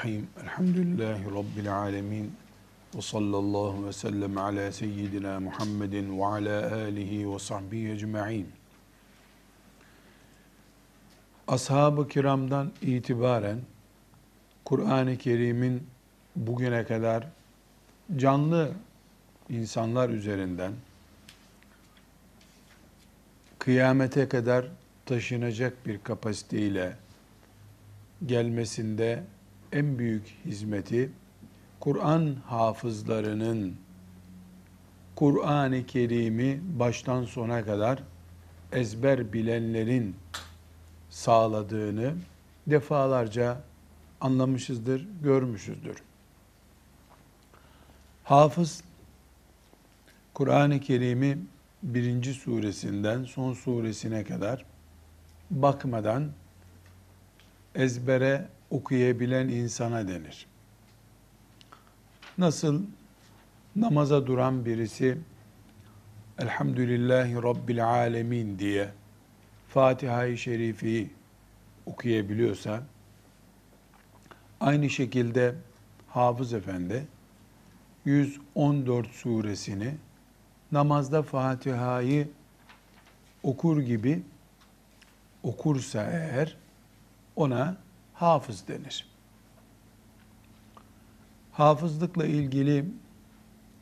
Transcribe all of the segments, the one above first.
Bismillahirrahmanirrahim. Elhamdülillahi Rabbil alemin. Ve sallallahu ve sellem ala seyyidina Muhammedin ve ala alihi ve sahbihi ecma'in. Ashab-ı kiramdan itibaren Kur'an-ı Kerim'in bugüne kadar canlı insanlar üzerinden kıyamete kadar taşınacak bir kapasiteyle gelmesinde en büyük hizmeti Kur'an hafızlarının Kur'an-ı Kerim'i baştan sona kadar ezber bilenlerin sağladığını defalarca anlamışızdır, görmüşüzdür. Hafız Kur'an-ı Kerim'i birinci suresinden son suresine kadar bakmadan ezbere okuyabilen insana denir. Nasıl namaza duran birisi Elhamdülillahi Rabbil Alemin diye Fatiha-i Şerif'i okuyabiliyorsa aynı şekilde Hafız Efendi 114 suresini namazda Fatiha'yı okur gibi okursa eğer ona hafız denir. Hafızlıkla ilgili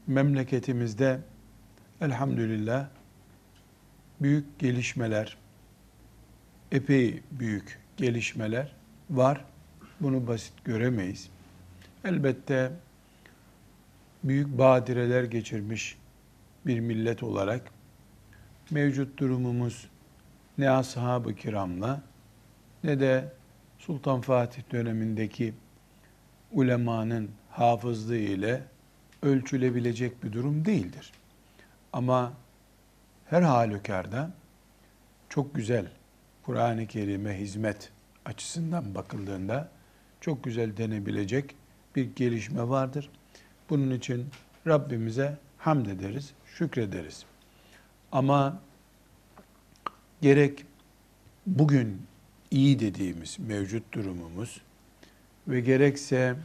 memleketimizde elhamdülillah büyük gelişmeler, epey büyük gelişmeler var. Bunu basit göremeyiz. Elbette büyük badireler geçirmiş bir millet olarak mevcut durumumuz ne ashab-ı kiramla ne de Sultan Fatih dönemindeki ulemanın hafızlığı ile ölçülebilecek bir durum değildir. Ama her halükarda çok güzel Kur'an-ı Kerim'e hizmet açısından bakıldığında çok güzel denebilecek bir gelişme vardır. Bunun için Rabbimize hamd ederiz, şükrederiz. Ama gerek bugün iyi dediğimiz mevcut durumumuz ve gerekse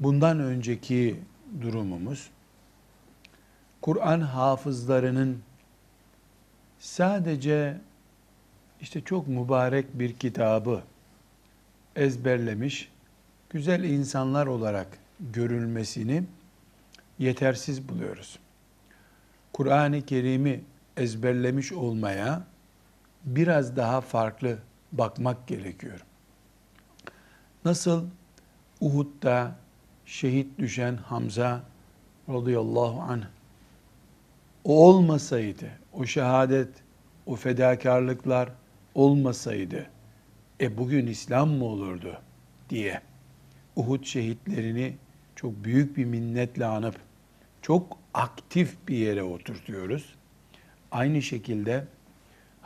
bundan önceki durumumuz Kur'an hafızlarının sadece işte çok mübarek bir kitabı ezberlemiş güzel insanlar olarak görülmesini yetersiz buluyoruz. Kur'an-ı Kerim'i ezberlemiş olmaya biraz daha farklı bakmak gerekiyor. Nasıl Uhud'da şehit düşen Hamza radıyallahu anh o olmasaydı, o şehadet, o fedakarlıklar olmasaydı, e bugün İslam mı olurdu diye Uhud şehitlerini çok büyük bir minnetle anıp çok aktif bir yere oturtuyoruz. Aynı şekilde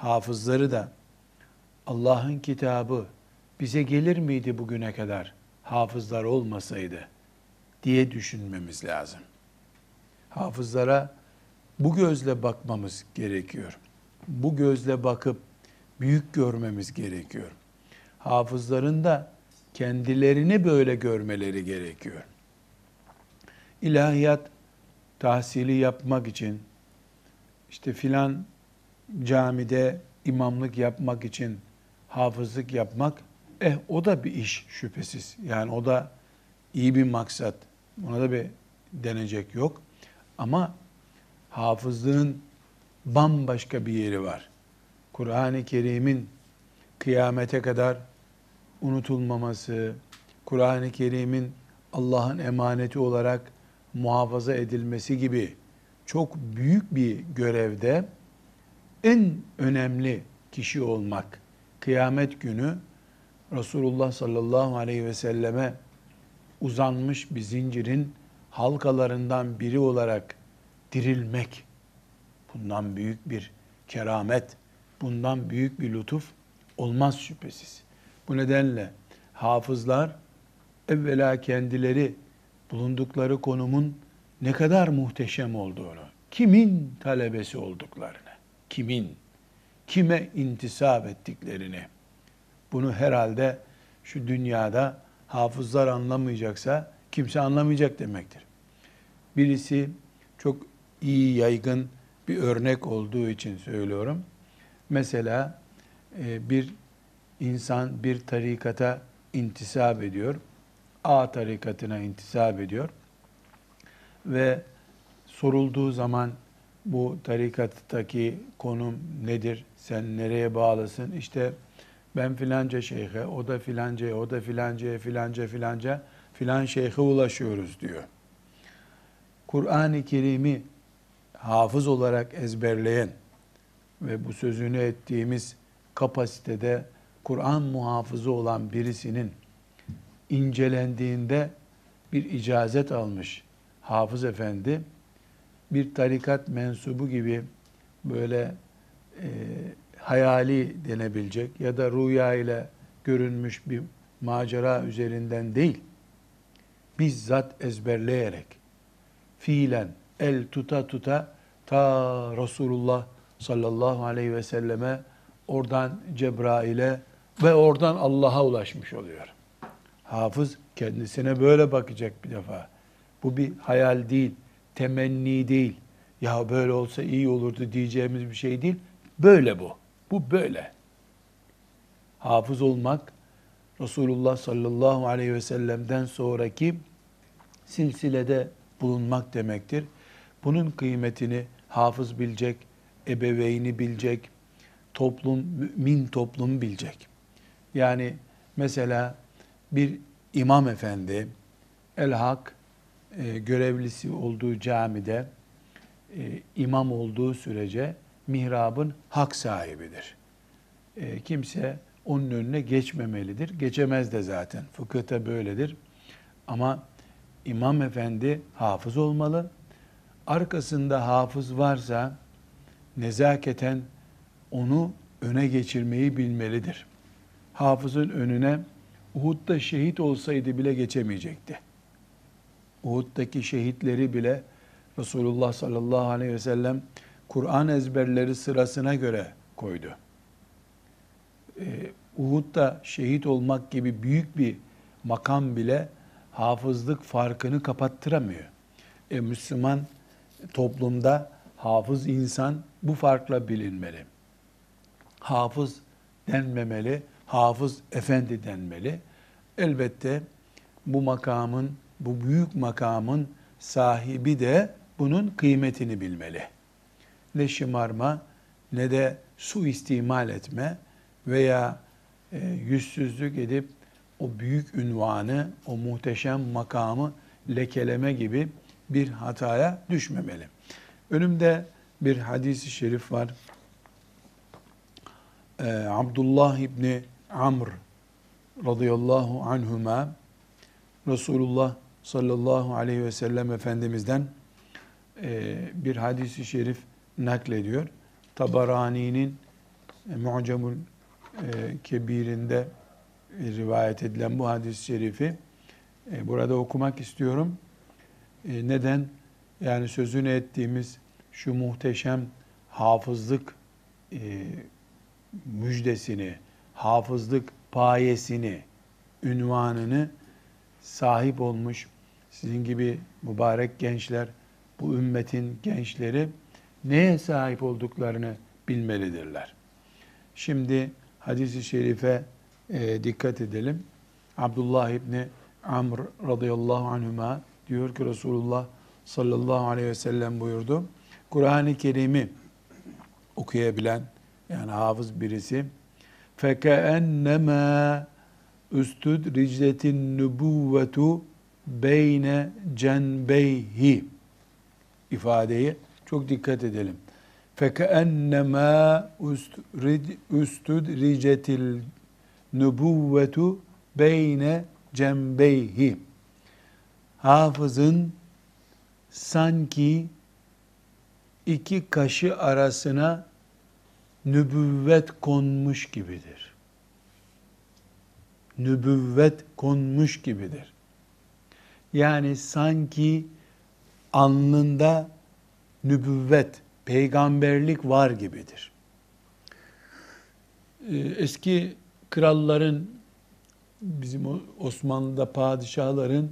hafızları da Allah'ın kitabı bize gelir miydi bugüne kadar hafızlar olmasaydı diye düşünmemiz lazım. Hafızlara bu gözle bakmamız gerekiyor. Bu gözle bakıp büyük görmemiz gerekiyor. Hafızların da kendilerini böyle görmeleri gerekiyor. İlahiyat tahsili yapmak için işte filan camide imamlık yapmak için hafızlık yapmak, eh o da bir iş şüphesiz. Yani o da iyi bir maksat. Buna da bir denecek yok. Ama hafızlığın bambaşka bir yeri var. Kur'an-ı Kerim'in kıyamete kadar unutulmaması, Kur'an-ı Kerim'in Allah'ın emaneti olarak muhafaza edilmesi gibi çok büyük bir görevde en önemli kişi olmak kıyamet günü Resulullah sallallahu aleyhi ve selleme uzanmış bir zincirin halkalarından biri olarak dirilmek bundan büyük bir keramet, bundan büyük bir lütuf olmaz şüphesiz. Bu nedenle hafızlar evvela kendileri bulundukları konumun ne kadar muhteşem olduğunu, kimin talebesi olduklarını, kimin, kime intisap ettiklerini bunu herhalde şu dünyada hafızlar anlamayacaksa kimse anlamayacak demektir. Birisi çok iyi yaygın bir örnek olduğu için söylüyorum. Mesela e, bir insan bir tarikata intisap ediyor. A tarikatına intisap ediyor. Ve sorulduğu zaman bu tarikattaki konum nedir? Sen nereye bağlısın? İşte ben filanca şeyhe, o da filancaya, o da filancaya, filanca filanca filan şeyhe ulaşıyoruz diyor. Kur'an-ı Kerim'i hafız olarak ezberleyen ve bu sözünü ettiğimiz kapasitede Kur'an muhafızı olan birisinin incelendiğinde bir icazet almış hafız efendi bir tarikat mensubu gibi böyle e, hayali denebilecek ya da rüya ile görünmüş bir macera üzerinden değil, bizzat ezberleyerek, fiilen el tuta tuta ta Resulullah sallallahu aleyhi ve selleme oradan Cebrail'e ve oradan Allah'a ulaşmış oluyor. Hafız kendisine böyle bakacak bir defa. Bu bir hayal değil, temenni değil. Ya böyle olsa iyi olurdu diyeceğimiz bir şey değil. Böyle bu. Bu böyle. Hafız olmak Resulullah sallallahu aleyhi ve sellem'den sonraki silsilede bulunmak demektir. Bunun kıymetini hafız bilecek, ebeveyni bilecek, toplum, mümin toplum bilecek. Yani mesela bir imam efendi, el-hak e, görevlisi olduğu camide e, imam olduğu sürece mihrabın hak sahibidir. E, kimse onun önüne geçmemelidir. Geçemez de zaten. Fıkıhta böyledir. Ama imam efendi hafız olmalı. Arkasında hafız varsa nezaketen onu öne geçirmeyi bilmelidir. Hafızın önüne Uhud'da şehit olsaydı bile geçemeyecekti. Uhud'daki şehitleri bile Resulullah sallallahu aleyhi ve sellem Kur'an ezberleri sırasına göre koydu. Ee, Uhud'da şehit olmak gibi büyük bir makam bile hafızlık farkını kapattıramıyor. E, Müslüman toplumda hafız insan bu farkla bilinmeli. Hafız denmemeli, hafız efendi denmeli. Elbette bu makamın, bu büyük makamın sahibi de bunun kıymetini bilmeli. Ne şımarma ne de suistimal etme veya e, yüzsüzlük edip o büyük ünvanı, o muhteşem makamı lekeleme gibi bir hataya düşmemeli. Önümde bir hadisi şerif var. Ee, Abdullah İbni Amr radıyallahu anhuma Resulullah sallallahu aleyhi ve sellem Efendimiz'den e, bir hadisi şerif naklediyor. Tabarani'nin e, Mu'camul e, Kebir'inde e, rivayet edilen bu hadis-i şerifi e, burada okumak istiyorum. E, neden? Yani sözünü ettiğimiz şu muhteşem hafızlık e, müjdesini, hafızlık payesini, ünvanını sahip olmuş sizin gibi mübarek gençler, bu ümmetin gençleri neye sahip olduklarını bilmelidirler. Şimdi hadisi şerife e, dikkat edelim. Abdullah İbni Amr radıyallahu anhuma diyor ki Resulullah sallallahu aleyhi ve sellem buyurdu. Kur'an-ı Kerim'i okuyabilen yani hafız birisi فَكَأَنَّمَا üstüd ricletin nübüvvetu beyne cenbeyhi ifadeyi çok dikkat edelim. Fekeennemâ üstüd ricetil nübüvvetu beyne cembeyhi. Hafızın sanki iki kaşı arasına nübüvvet konmuş gibidir. Nübüvvet konmuş gibidir. Yani sanki alnında nübüvvet, peygamberlik var gibidir. Ee, eski kralların bizim Osmanlı'da padişahların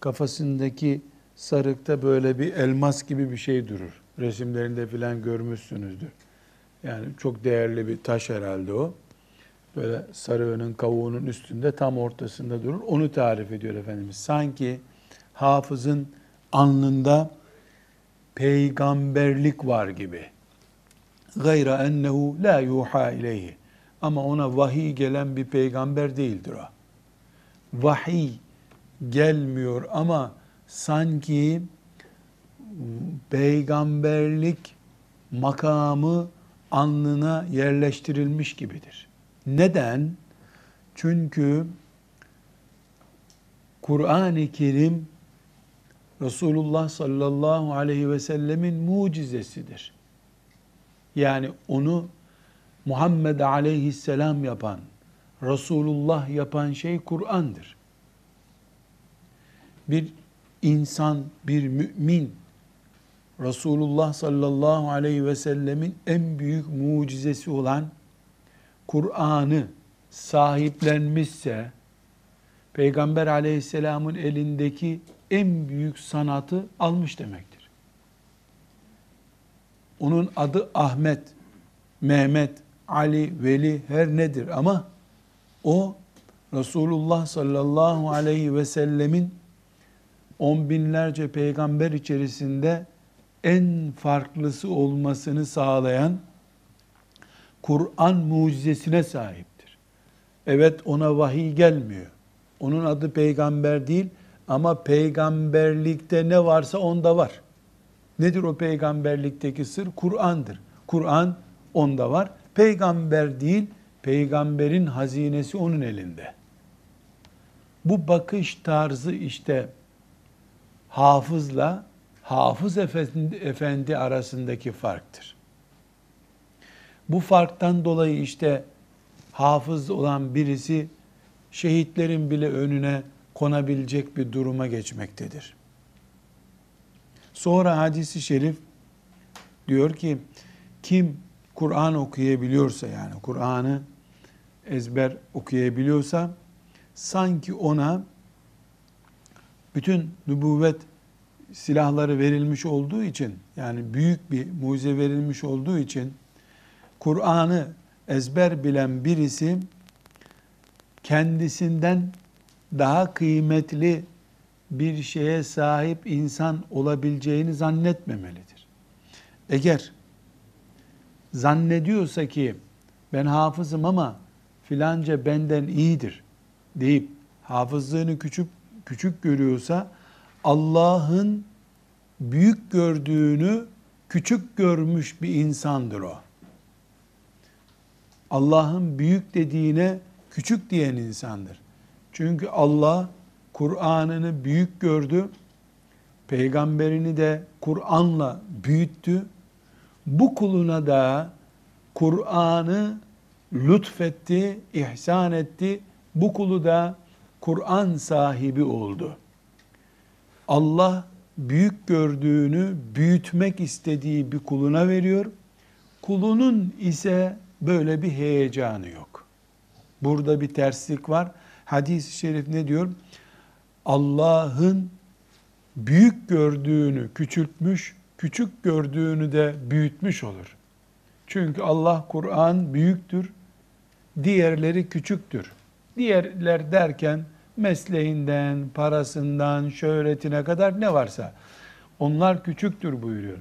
kafasındaki sarıkta böyle bir elmas gibi bir şey durur. Resimlerinde filan görmüşsünüzdür. Yani çok değerli bir taş herhalde o. Böyle sarığının kavuğunun üstünde tam ortasında durur. Onu tarif ediyor Efendimiz. Sanki hafızın alnında peygamberlik var gibi. Gayra ennehu la yuha ileyhi. Ama ona vahiy gelen bir peygamber değildir o. Vahiy gelmiyor ama sanki peygamberlik makamı alnına yerleştirilmiş gibidir. Neden? Çünkü Kur'an-ı Kerim Resulullah sallallahu aleyhi ve sellemin mucizesidir. Yani onu Muhammed aleyhisselam yapan, Resulullah yapan şey Kur'an'dır. Bir insan, bir mümin, Resulullah sallallahu aleyhi ve sellemin en büyük mucizesi olan Kur'an'ı sahiplenmişse, Peygamber aleyhisselamın elindeki en büyük sanatı almış demektir. Onun adı Ahmet, Mehmet, Ali, Veli her nedir ama o Resulullah sallallahu aleyhi ve sellemin on binlerce peygamber içerisinde en farklısı olmasını sağlayan Kur'an mucizesine sahiptir. Evet ona vahiy gelmiyor. Onun adı peygamber değil ama peygamberlikte ne varsa onda var. Nedir o peygamberlikteki sır? Kur'an'dır. Kur'an onda var. Peygamber değil, peygamberin hazinesi onun elinde. Bu bakış tarzı işte hafızla hafız efendi, efendi arasındaki farktır. Bu farktan dolayı işte hafız olan birisi şehitlerin bile önüne konabilecek bir duruma geçmektedir. Sonra hadisi şerif diyor ki kim Kur'an okuyabiliyorsa yani Kur'an'ı ezber okuyabiliyorsa sanki ona bütün nübüvvet silahları verilmiş olduğu için yani büyük bir mucize verilmiş olduğu için Kur'an'ı ezber bilen birisi kendisinden daha kıymetli bir şeye sahip insan olabileceğini zannetmemelidir. Eğer zannediyorsa ki ben hafızım ama filanca benden iyidir deyip hafızlığını küçük küçük görüyorsa Allah'ın büyük gördüğünü küçük görmüş bir insandır o. Allah'ın büyük dediğine küçük diyen insandır. Çünkü Allah Kur'an'ını büyük gördü. Peygamberini de Kur'an'la büyüttü. Bu kuluna da Kur'an'ı lütfetti, ihsan etti. Bu kulu da Kur'an sahibi oldu. Allah büyük gördüğünü büyütmek istediği bir kuluna veriyor. Kulunun ise böyle bir heyecanı yok. Burada bir terslik var. Hadis-i şerif ne diyor? Allah'ın büyük gördüğünü küçültmüş, küçük gördüğünü de büyütmüş olur. Çünkü Allah Kur'an büyüktür, diğerleri küçüktür. Diğerler derken mesleğinden, parasından, şöhretine kadar ne varsa onlar küçüktür buyuruyor.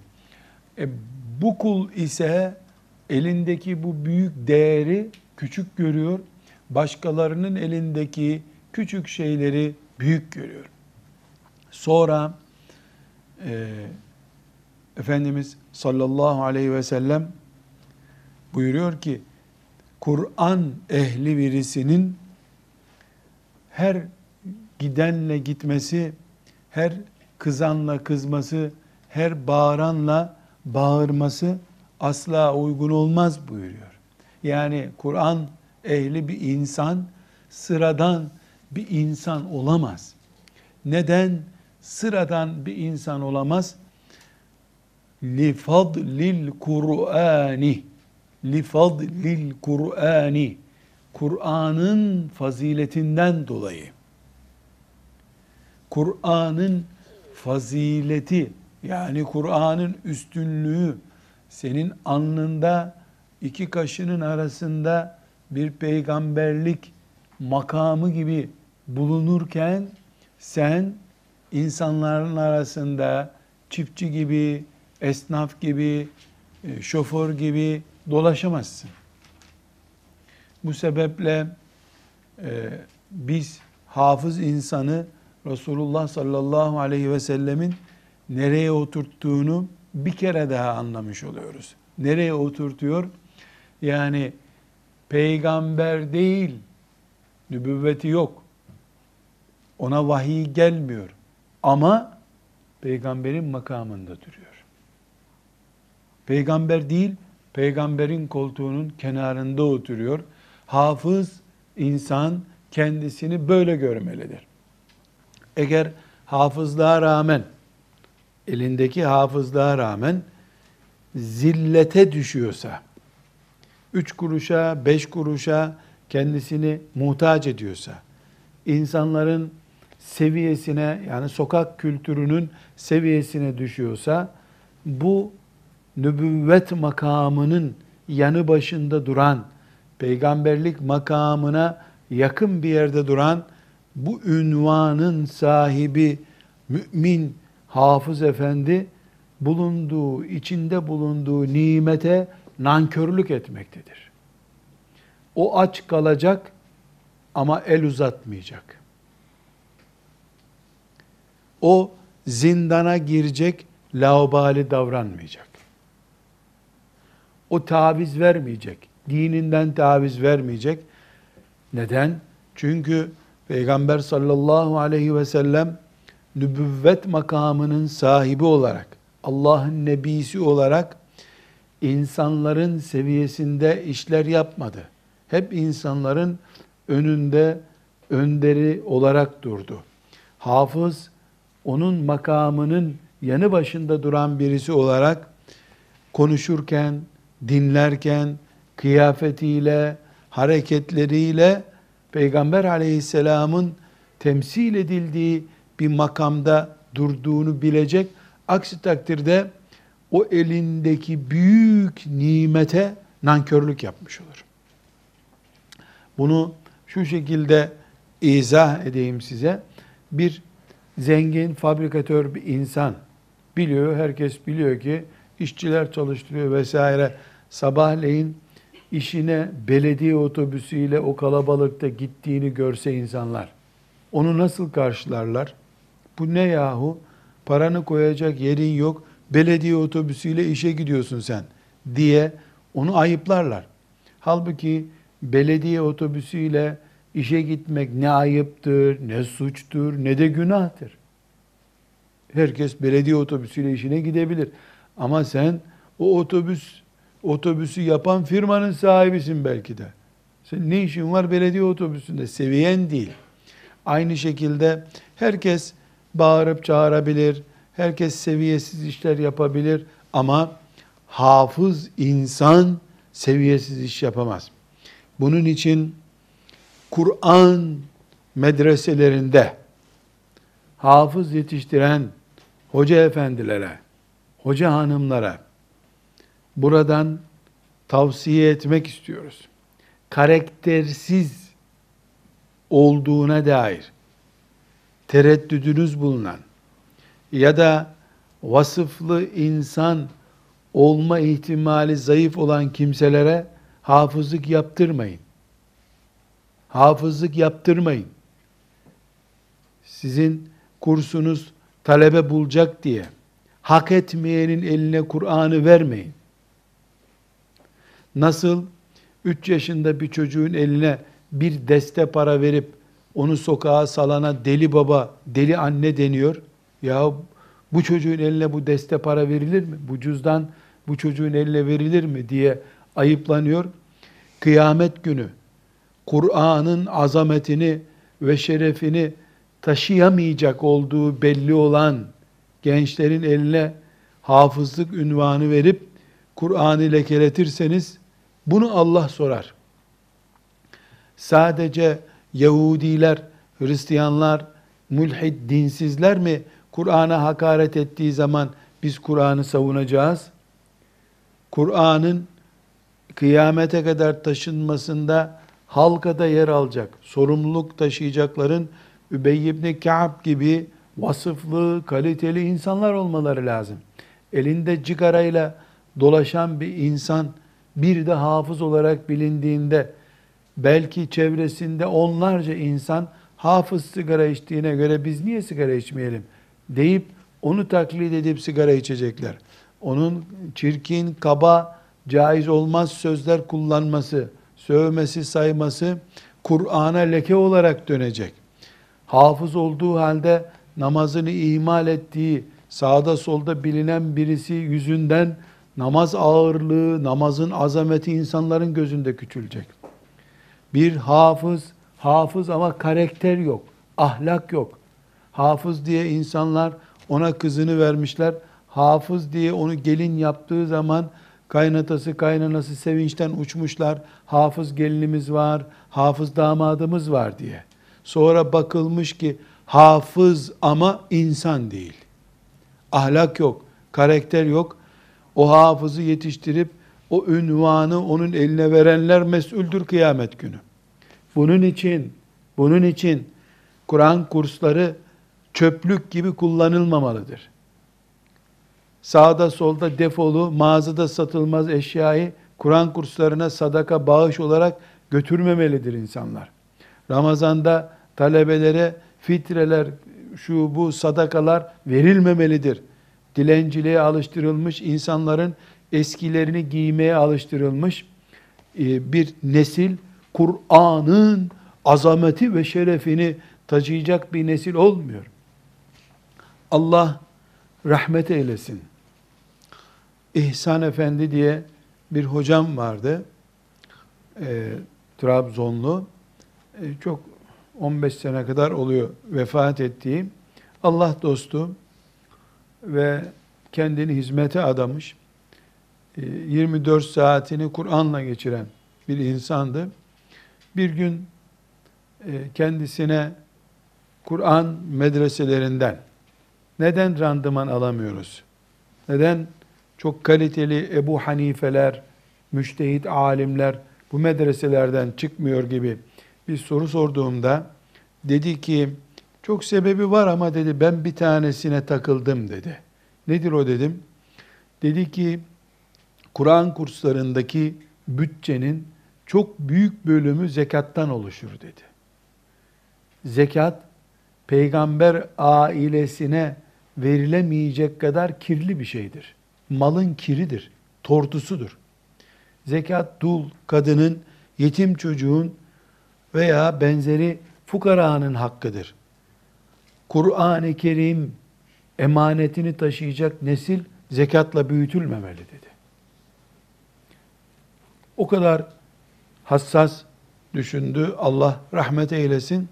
E, bu kul ise elindeki bu büyük değeri küçük görüyor. Başkalarının elindeki küçük şeyleri büyük görüyor. Sonra e, Efendimiz sallallahu aleyhi ve sellem buyuruyor ki Kur'an ehli birisinin her gidenle gitmesi, her kızanla kızması, her bağıranla bağırması asla uygun olmaz buyuruyor. Yani Kur'an ehli bir insan sıradan bir insan olamaz. Neden sıradan bir insan olamaz? Li fadlil Kur'ani li fadlil Kur'ani Kur'an'ın faziletinden dolayı. Kur'an'ın fazileti yani Kur'an'ın üstünlüğü senin alnında iki kaşının arasında bir peygamberlik makamı gibi bulunurken sen insanların arasında çiftçi gibi, esnaf gibi, e, şoför gibi dolaşamazsın. Bu sebeple e, biz hafız insanı Resulullah sallallahu aleyhi ve sellemin nereye oturttuğunu bir kere daha anlamış oluyoruz. Nereye oturtuyor? Yani peygamber değil, nübüvveti yok. Ona vahiy gelmiyor. Ama peygamberin makamında duruyor. Peygamber değil, peygamberin koltuğunun kenarında oturuyor. Hafız insan kendisini böyle görmelidir. Eğer hafızlığa rağmen, elindeki hafızlığa rağmen zillete düşüyorsa, üç kuruşa, beş kuruşa kendisini muhtaç ediyorsa, insanların seviyesine yani sokak kültürünün seviyesine düşüyorsa bu nübüvvet makamının yanı başında duran, peygamberlik makamına yakın bir yerde duran bu ünvanın sahibi mümin hafız efendi bulunduğu, içinde bulunduğu nimete nankörlük etmektedir. O aç kalacak ama el uzatmayacak. O zindana girecek, laubali davranmayacak. O taviz vermeyecek. Dininden taviz vermeyecek. Neden? Çünkü Peygamber sallallahu aleyhi ve sellem nübüvvet makamının sahibi olarak, Allah'ın nebisi olarak insanların seviyesinde işler yapmadı. Hep insanların önünde önderi olarak durdu. Hafız onun makamının yanı başında duran birisi olarak konuşurken, dinlerken, kıyafetiyle, hareketleriyle Peygamber aleyhisselamın temsil edildiği bir makamda durduğunu bilecek. Aksi takdirde o elindeki büyük nimete nankörlük yapmış olur. Bunu şu şekilde izah edeyim size. Bir zengin fabrikatör bir insan biliyor, herkes biliyor ki işçiler çalıştırıyor vesaire. Sabahleyin işine belediye otobüsüyle o kalabalıkta gittiğini görse insanlar onu nasıl karşılarlar? Bu ne yahu? Paranı koyacak yerin yok. Belediye otobüsüyle işe gidiyorsun sen diye onu ayıplarlar. Halbuki belediye otobüsüyle işe gitmek ne ayıptır, ne suçtur, ne de günahtır. Herkes belediye otobüsüyle işine gidebilir. Ama sen o otobüs otobüsü yapan firmanın sahibisin belki de. Sen ne işin var belediye otobüsünde? Seviyen değil. Aynı şekilde herkes bağırıp çağırabilir, herkes seviyesiz işler yapabilir ama hafız insan seviyesiz iş yapamaz. Bunun için Kur'an medreselerinde hafız yetiştiren hoca efendilere, hoca hanımlara buradan tavsiye etmek istiyoruz. Karaktersiz olduğuna dair tereddüdünüz bulunan ya da vasıflı insan olma ihtimali zayıf olan kimselere hafızlık yaptırmayın. Hafızlık yaptırmayın. Sizin kursunuz talebe bulacak diye hak etmeyenin eline Kur'an'ı vermeyin. Nasıl 3 yaşında bir çocuğun eline bir deste para verip onu sokağa salana deli baba, deli anne deniyor. Ya bu çocuğun eline bu deste para verilir mi? Bu cüzdan bu çocuğun eline verilir mi diye ayıplanıyor. Kıyamet günü Kur'an'ın azametini ve şerefini taşıyamayacak olduğu belli olan gençlerin eline hafızlık ünvanı verip Kur'an'ı lekeletirseniz bunu Allah sorar. sadece Yahudiler, Hristiyanlar, mülhid, dinsizler mi Kur'an'a hakaret ettiği zaman biz Kur'an'ı savunacağız? Kur'an'ın kıyamete kadar taşınmasında halkada yer alacak, sorumluluk taşıyacakların Übey ibn Ka'b gibi vasıflı, kaliteli insanlar olmaları lazım. Elinde cigarayla dolaşan bir insan bir de hafız olarak bilindiğinde belki çevresinde onlarca insan hafız sigara içtiğine göre biz niye sigara içmeyelim deyip onu taklit edip sigara içecekler. Onun çirkin, kaba, caiz olmaz sözler kullanması, sövmesi, sayması Kur'an'a leke olarak dönecek. Hafız olduğu halde namazını ihmal ettiği, sağda solda bilinen birisi yüzünden namaz ağırlığı, namazın azameti insanların gözünde küçülecek. Bir hafız, hafız ama karakter yok, ahlak yok. Hafız diye insanlar ona kızını vermişler. Hafız diye onu gelin yaptığı zaman kaynatası kaynanası sevinçten uçmuşlar. Hafız gelinimiz var, hafız damadımız var diye. Sonra bakılmış ki hafız ama insan değil. Ahlak yok, karakter yok. O hafızı yetiştirip o ünvanı onun eline verenler mesuldür kıyamet günü. Bunun için, bunun için Kur'an kursları çöplük gibi kullanılmamalıdır. Sağda solda defolu, mağazada satılmaz eşyayı Kur'an kurslarına sadaka bağış olarak götürmemelidir insanlar. Ramazanda talebelere fitreler, şu bu sadakalar verilmemelidir. Dilenciliğe alıştırılmış insanların eskilerini giymeye alıştırılmış e, bir nesil Kur'an'ın azameti ve şerefini taşıyacak bir nesil olmuyor. Allah rahmet eylesin. İhsan Efendi diye bir hocam vardı. E, Trabzonlu. E, çok 15 sene kadar oluyor vefat ettiği. Allah dostu ve kendini hizmete adamış. 24 e, saatini Kur'an'la geçiren bir insandı. Bir gün e, kendisine Kur'an medreselerinden neden randıman alamıyoruz? Neden çok kaliteli Ebu Hanifeler, müştehit alimler bu medreselerden çıkmıyor gibi bir soru sorduğumda dedi ki çok sebebi var ama dedi ben bir tanesine takıldım dedi. Nedir o dedim? Dedi ki Kur'an kurslarındaki bütçenin çok büyük bölümü zekattan oluşur dedi. Zekat peygamber ailesine verilemeyecek kadar kirli bir şeydir. Malın kiridir, tortusudur. Zekat dul kadının, yetim çocuğun veya benzeri fukaranın hakkıdır. Kur'an-ı Kerim emanetini taşıyacak nesil zekatla büyütülmemeli dedi. O kadar hassas düşündü. Allah rahmet eylesin.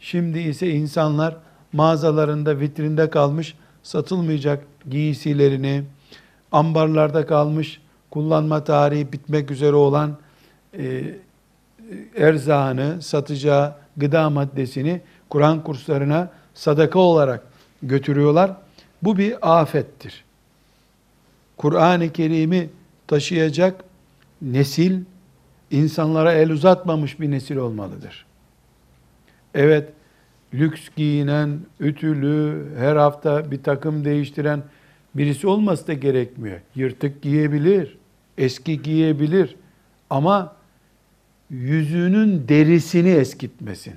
Şimdi ise insanlar mağazalarında vitrinde kalmış satılmayacak giysilerini, ambarlarda kalmış kullanma tarihi bitmek üzere olan e, erzağını, satacağı gıda maddesini Kur'an kurslarına sadaka olarak götürüyorlar. Bu bir afettir. Kur'an-ı Kerim'i taşıyacak nesil insanlara el uzatmamış bir nesil olmalıdır. Evet, lüks giyinen, ütülü, her hafta bir takım değiştiren birisi olması da gerekmiyor. Yırtık giyebilir, eski giyebilir ama yüzünün derisini eskitmesin.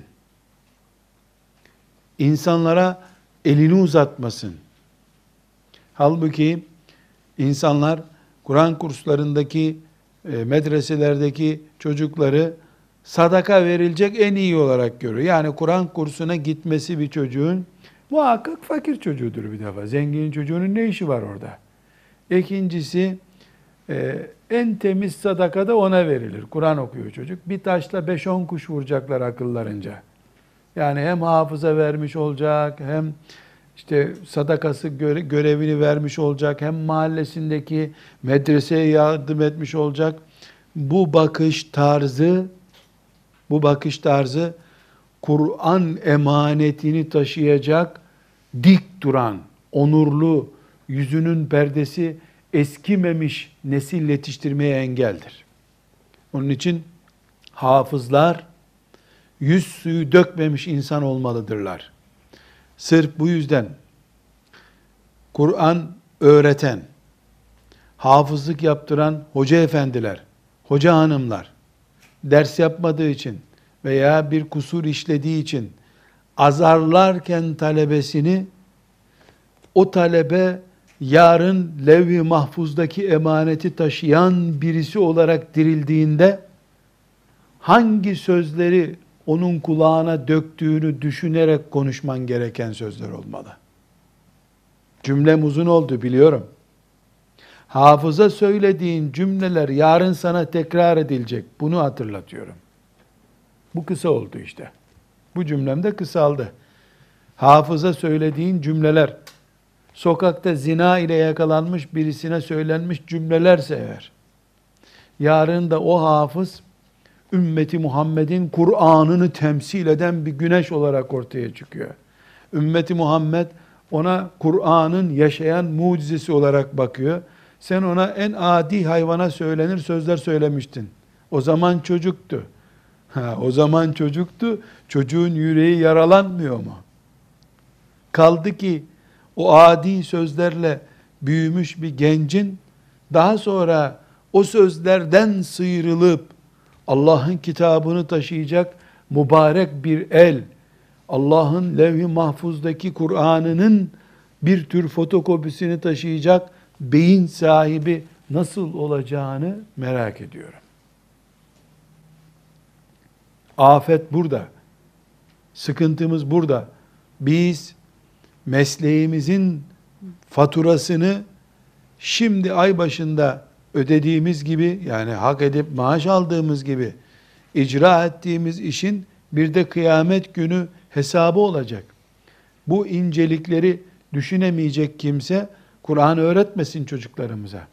İnsanlara elini uzatmasın. Halbuki insanlar Kur'an kurslarındaki, e, medreselerdeki çocukları sadaka verilecek en iyi olarak görüyor. Yani Kur'an kursuna gitmesi bir çocuğun muhakkak fakir çocuğudur bir defa. Zengin çocuğunun ne işi var orada? İkincisi e, en temiz sadaka da ona verilir. Kur'an okuyor çocuk. Bir taşla 5-10 kuş vuracaklar akıllarınca. Yani hem hafıza vermiş olacak, hem işte sadakası görevini vermiş olacak, hem mahallesindeki medreseye yardım etmiş olacak. Bu bakış tarzı bu bakış tarzı Kur'an emanetini taşıyacak dik duran, onurlu, yüzünün perdesi eskimemiş nesil yetiştirmeye engeldir. Onun için hafızlar yüz suyu dökmemiş insan olmalıdırlar. Sırf bu yüzden Kur'an öğreten, hafızlık yaptıran hoca efendiler, hoca hanımlar, ders yapmadığı için veya bir kusur işlediği için azarlarken talebesini o talebe yarın levh-i mahfuzdaki emaneti taşıyan birisi olarak dirildiğinde hangi sözleri onun kulağına döktüğünü düşünerek konuşman gereken sözler olmalı. Cümlem uzun oldu biliyorum. Hafıza söylediğin cümleler yarın sana tekrar edilecek. Bunu hatırlatıyorum. Bu kısa oldu işte. Bu cümlem de kısaldı. Hafıza söylediğin cümleler, sokakta zina ile yakalanmış birisine söylenmiş cümlelerse eğer, yarın da o hafız, ümmeti Muhammed'in Kur'an'ını temsil eden bir güneş olarak ortaya çıkıyor. Ümmeti Muhammed ona Kur'an'ın yaşayan mucizesi olarak bakıyor. Sen ona en adi hayvana söylenir sözler söylemiştin. O zaman çocuktu. Ha, o zaman çocuktu. Çocuğun yüreği yaralanmıyor mu? Kaldı ki o adi sözlerle büyümüş bir gencin daha sonra o sözlerden sıyrılıp Allah'ın kitabını taşıyacak mübarek bir el, Allah'ın levh-i mahfuzdaki Kur'an'ının bir tür fotokopisini taşıyacak beyin sahibi nasıl olacağını merak ediyorum. Afet burada. Sıkıntımız burada. Biz mesleğimizin faturasını şimdi ay başında ödediğimiz gibi yani hak edip maaş aldığımız gibi icra ettiğimiz işin bir de kıyamet günü hesabı olacak. Bu incelikleri düşünemeyecek kimse Kur'an öğretmesin çocuklarımıza.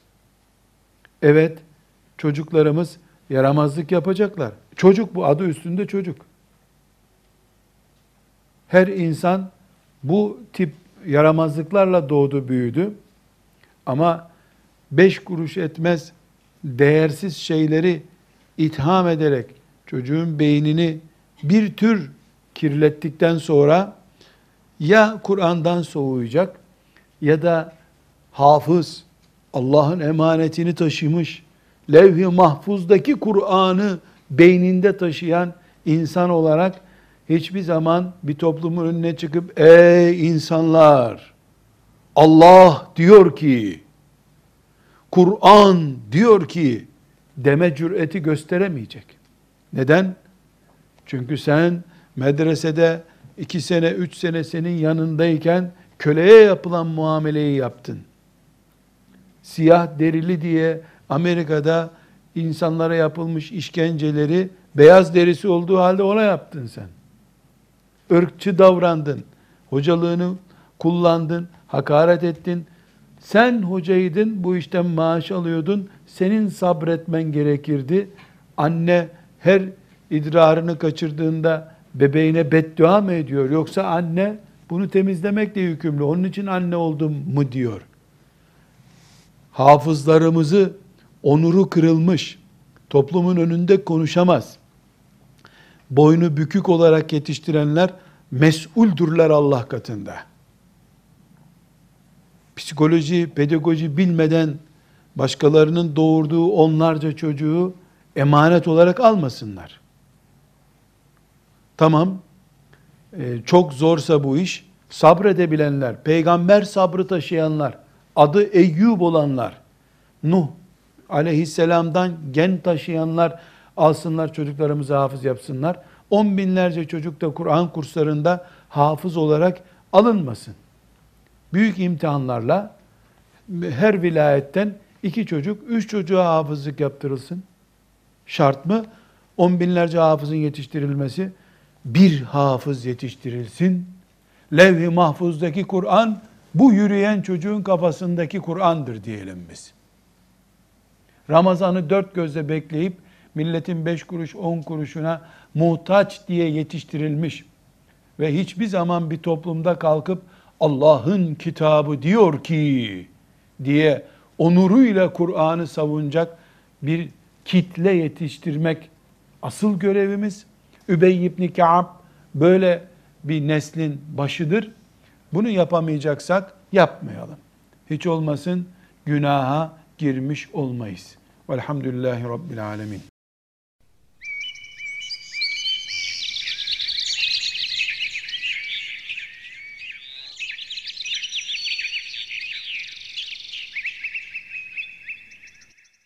Evet, çocuklarımız yaramazlık yapacaklar. Çocuk bu adı üstünde çocuk. Her insan bu tip yaramazlıklarla doğdu, büyüdü. Ama beş kuruş etmez değersiz şeyleri itham ederek çocuğun beynini bir tür kirlettikten sonra ya Kur'an'dan soğuyacak ya da hafız Allah'ın emanetini taşımış levh-i mahfuzdaki Kur'an'ı beyninde taşıyan insan olarak hiçbir zaman bir toplumun önüne çıkıp ey insanlar Allah diyor ki Kur'an diyor ki deme cüreti gösteremeyecek. Neden? Çünkü sen medresede iki sene, üç sene senin yanındayken köleye yapılan muameleyi yaptın. Siyah derili diye Amerika'da insanlara yapılmış işkenceleri beyaz derisi olduğu halde ona yaptın sen. Irkçı davrandın. Hocalığını kullandın, hakaret ettin. Sen hocaydın, bu işten maaş alıyordun. Senin sabretmen gerekirdi. Anne her idrarını kaçırdığında bebeğine beddua mı ediyor? Yoksa anne bunu temizlemekle yükümlü. Onun için anne oldum mu diyor. Hafızlarımızı onuru kırılmış, toplumun önünde konuşamaz. Boynu bükük olarak yetiştirenler mesuldürler Allah katında. Psikoloji, pedagoji bilmeden başkalarının doğurduğu onlarca çocuğu emanet olarak almasınlar. Tamam, e, çok zorsa bu iş, sabredebilenler, peygamber sabrı taşıyanlar, adı Eyyub olanlar, Nuh aleyhisselamdan gen taşıyanlar alsınlar çocuklarımızı hafız yapsınlar. On binlerce çocuk da Kur'an kurslarında hafız olarak alınmasın. Büyük imtihanlarla her vilayetten iki çocuk, üç çocuğa hafızlık yaptırılsın. Şart mı? On binlerce hafızın yetiştirilmesi, bir hafız yetiştirilsin. Levh-i mahfuzdaki Kur'an, bu yürüyen çocuğun kafasındaki Kur'an'dır diyelim biz. Ramazan'ı dört gözle bekleyip milletin beş kuruş on kuruşuna muhtaç diye yetiştirilmiş ve hiçbir zaman bir toplumda kalkıp Allah'ın kitabı diyor ki diye onuruyla Kur'an'ı savunacak bir kitle yetiştirmek asıl görevimiz. Übey ibn Ka'b böyle bir neslin başıdır. Bunu yapamayacaksak yapmayalım. Hiç olmasın günaha girmiş olmayız. Velhamdülillahi Rabbil Alemin.